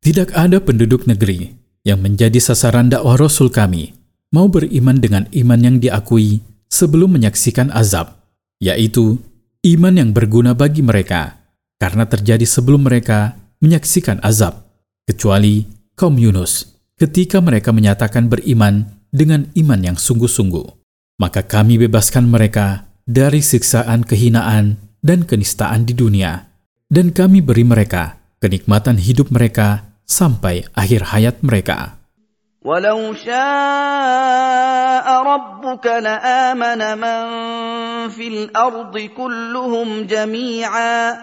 Tidak ada penduduk negeri yang menjadi sasaran dakwah Rasul kami mau beriman dengan iman yang diakui sebelum menyaksikan azab, yaitu iman yang berguna bagi mereka karena terjadi sebelum mereka menyaksikan azab, kecuali kaum Yunus ketika mereka menyatakan beriman dengan iman yang sungguh-sungguh. Maka kami bebaskan mereka dari siksaan kehinaan dan kenistaan di dunia, dan kami beri mereka kenikmatan hidup mereka sampai akhir hayat mereka. ولو شاء ربك لآمن من في الأرض كلهم جميعا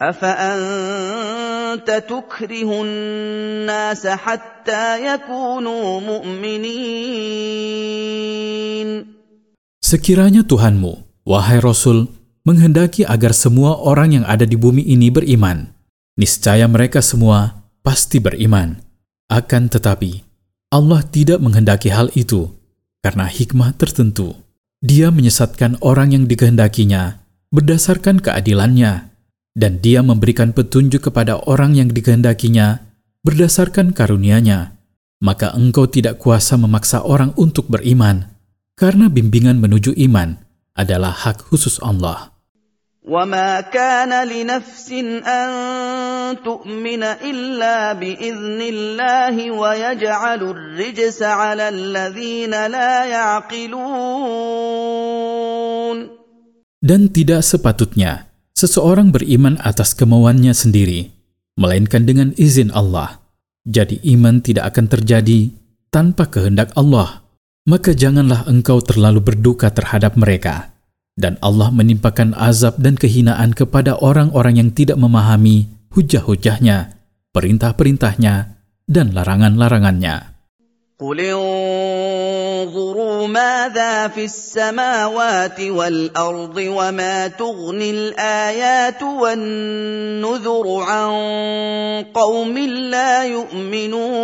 أفأنت تكره الناس حتى يكونوا مؤمنين Sekiranya Tuhanmu, wahai Rasul, menghendaki agar semua orang yang ada di bumi ini beriman, niscaya mereka semua pasti beriman. Akan tetapi, Allah tidak menghendaki hal itu karena hikmah tertentu. Dia menyesatkan orang yang dikehendakinya berdasarkan keadilannya, dan dia memberikan petunjuk kepada orang yang dikehendakinya berdasarkan karunia-Nya. Maka engkau tidak kuasa memaksa orang untuk beriman, karena bimbingan menuju iman adalah hak khusus Allah. وما كان لنفس ان تؤمن الا باذن الله ويجعل الرجس على الذين لا يعقلون Dan tidak sepatutnya seseorang beriman atas kemauannya sendiri, melainkan dengan izin Allah. Jadi iman tidak akan terjadi tanpa kehendak Allah. Maka janganlah engkau terlalu berduka terhadap mereka dan Allah menimpakan azab dan kehinaan kepada orang-orang yang tidak memahami hujah-hujahnya, perintah-perintahnya, dan larangan-larangannya. قل انظروا ماذا في السماوات والارض وما تغني الايات والنذر عن قوم لا يؤمنون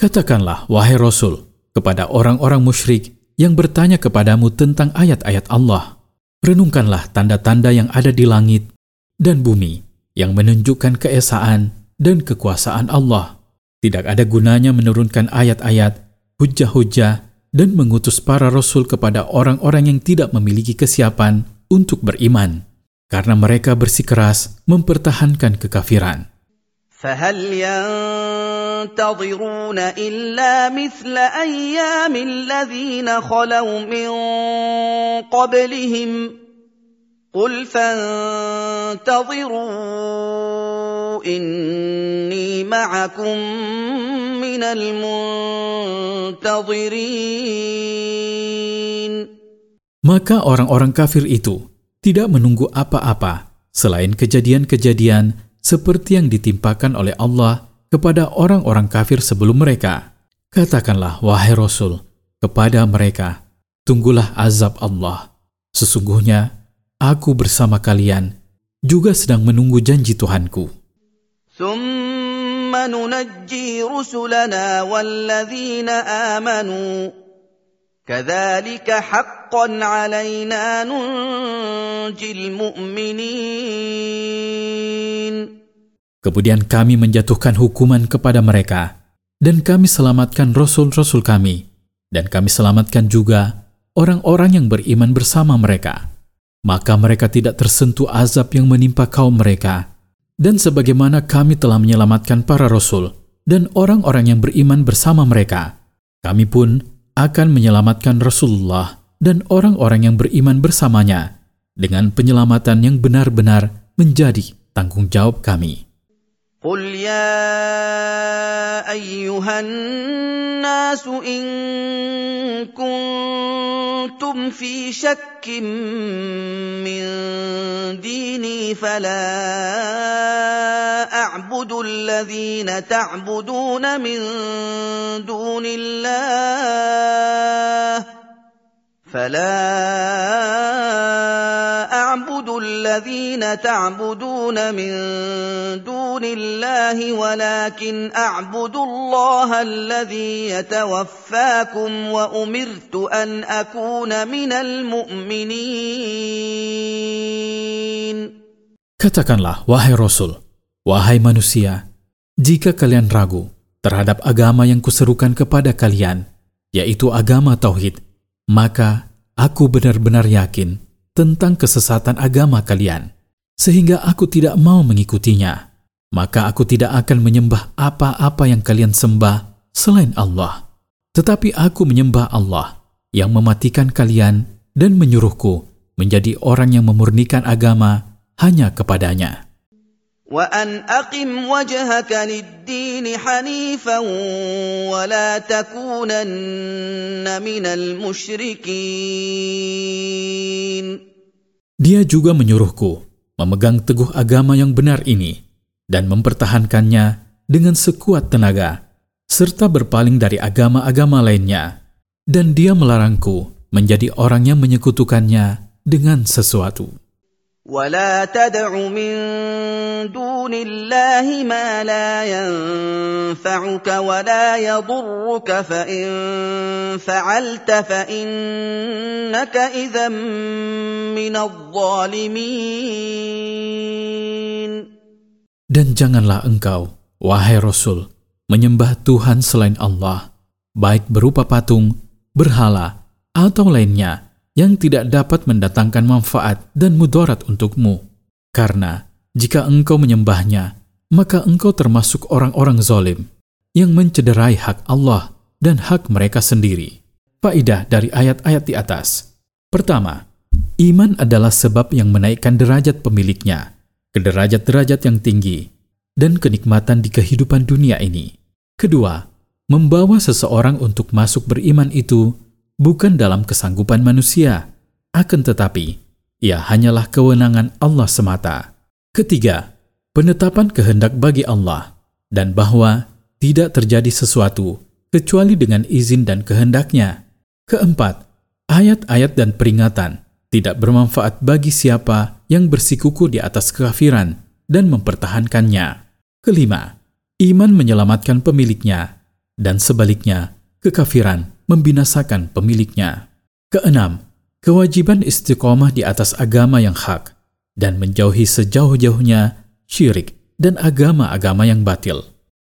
Katakanlah, wahai Rasul, kepada orang-orang musyrik yang bertanya kepadamu tentang ayat-ayat Allah. Renungkanlah tanda-tanda yang ada di langit dan bumi yang menunjukkan keesaan dan kekuasaan Allah. Tidak ada gunanya menurunkan ayat-ayat, hujah-hujah, dan mengutus para rasul kepada orang-orang yang tidak memiliki kesiapan untuk beriman, karena mereka bersikeras mempertahankan kekafiran. فهل ينتظرون الا مثل ايام الذين خلوا من قبلهم قل فانتظروا اني معكم من المنتظرين Maka orang-orang kafir itu tidak menunggu apa-apa selain kejadian-kejadian seperti yang ditimpakan oleh Allah kepada orang-orang kafir sebelum mereka. Katakanlah, wahai Rasul, kepada mereka, tunggulah azab Allah. Sesungguhnya, aku bersama kalian juga sedang menunggu janji Tuhanku. ثم ننجي رسلنا والذين امنوا كذلك حقا علينا ننجي المؤمنين Kemudian kami menjatuhkan hukuman kepada mereka, dan kami selamatkan rasul-rasul kami, dan kami selamatkan juga orang-orang yang beriman bersama mereka. Maka mereka tidak tersentuh azab yang menimpa kaum mereka. Dan sebagaimana kami telah menyelamatkan para rasul dan orang-orang yang beriman bersama mereka, kami pun akan menyelamatkan Rasulullah dan orang-orang yang beriman bersamanya dengan penyelamatan yang benar-benar menjadi tanggung jawab kami. قل يا ايها الناس ان كنتم في شك من ديني فلا أعبد الذين تعبدون من دون الله فلا اعبد الذين تعبدون من دون الله ولكن اعبد الله الذي يتوفاكم وامرت ان اكون من المؤمنين Katakanlah, wahai Rasul, wahai manusia, jika kalian ragu terhadap agama yang kuserukan kepada kalian, yaitu agama Tauhid, maka aku benar-benar yakin tentang kesesatan agama kalian, sehingga aku tidak mau mengikutinya. Maka aku tidak akan menyembah apa-apa yang kalian sembah selain Allah. Tetapi aku menyembah Allah yang mematikan kalian dan menyuruhku menjadi orang yang memurnikan agama hanya kepadanya. وأن أقم وجهك للدين حنيفا ولا تكونن من المشركين Dia juga menyuruhku memegang teguh agama yang benar ini dan mempertahankannya dengan sekuat tenaga, serta berpaling dari agama-agama lainnya. Dan dia melarangku menjadi orang yang menyekutukannya dengan sesuatu. ولا تدع من دون الله ما لا ينفعك ولا يضرك فان فعلت فانك اذا من الظالمين dan janganlah engkau, wahai Rasul, menyembah Tuhan selain Allah, baik berupa patung, berhala, atau lainnya, yang tidak dapat mendatangkan manfaat dan mudarat untukmu. Karena jika engkau menyembahnya, maka engkau termasuk orang-orang zalim yang mencederai hak Allah dan hak mereka sendiri. Faidah dari ayat-ayat di atas. Pertama, iman adalah sebab yang menaikkan derajat pemiliknya ke derajat-derajat yang tinggi dan kenikmatan di kehidupan dunia ini. Kedua, membawa seseorang untuk masuk beriman itu bukan dalam kesanggupan manusia, akan tetapi ia hanyalah kewenangan Allah semata. Ketiga, penetapan kehendak bagi Allah dan bahwa tidak terjadi sesuatu kecuali dengan izin dan kehendaknya. Keempat, ayat-ayat dan peringatan tidak bermanfaat bagi siapa yang bersikuku di atas kekafiran dan mempertahankannya. Kelima, iman menyelamatkan pemiliknya dan sebaliknya kekafiran membinasakan pemiliknya. Keenam, kewajiban istiqomah di atas agama yang hak dan menjauhi sejauh-jauhnya syirik dan agama-agama yang batil.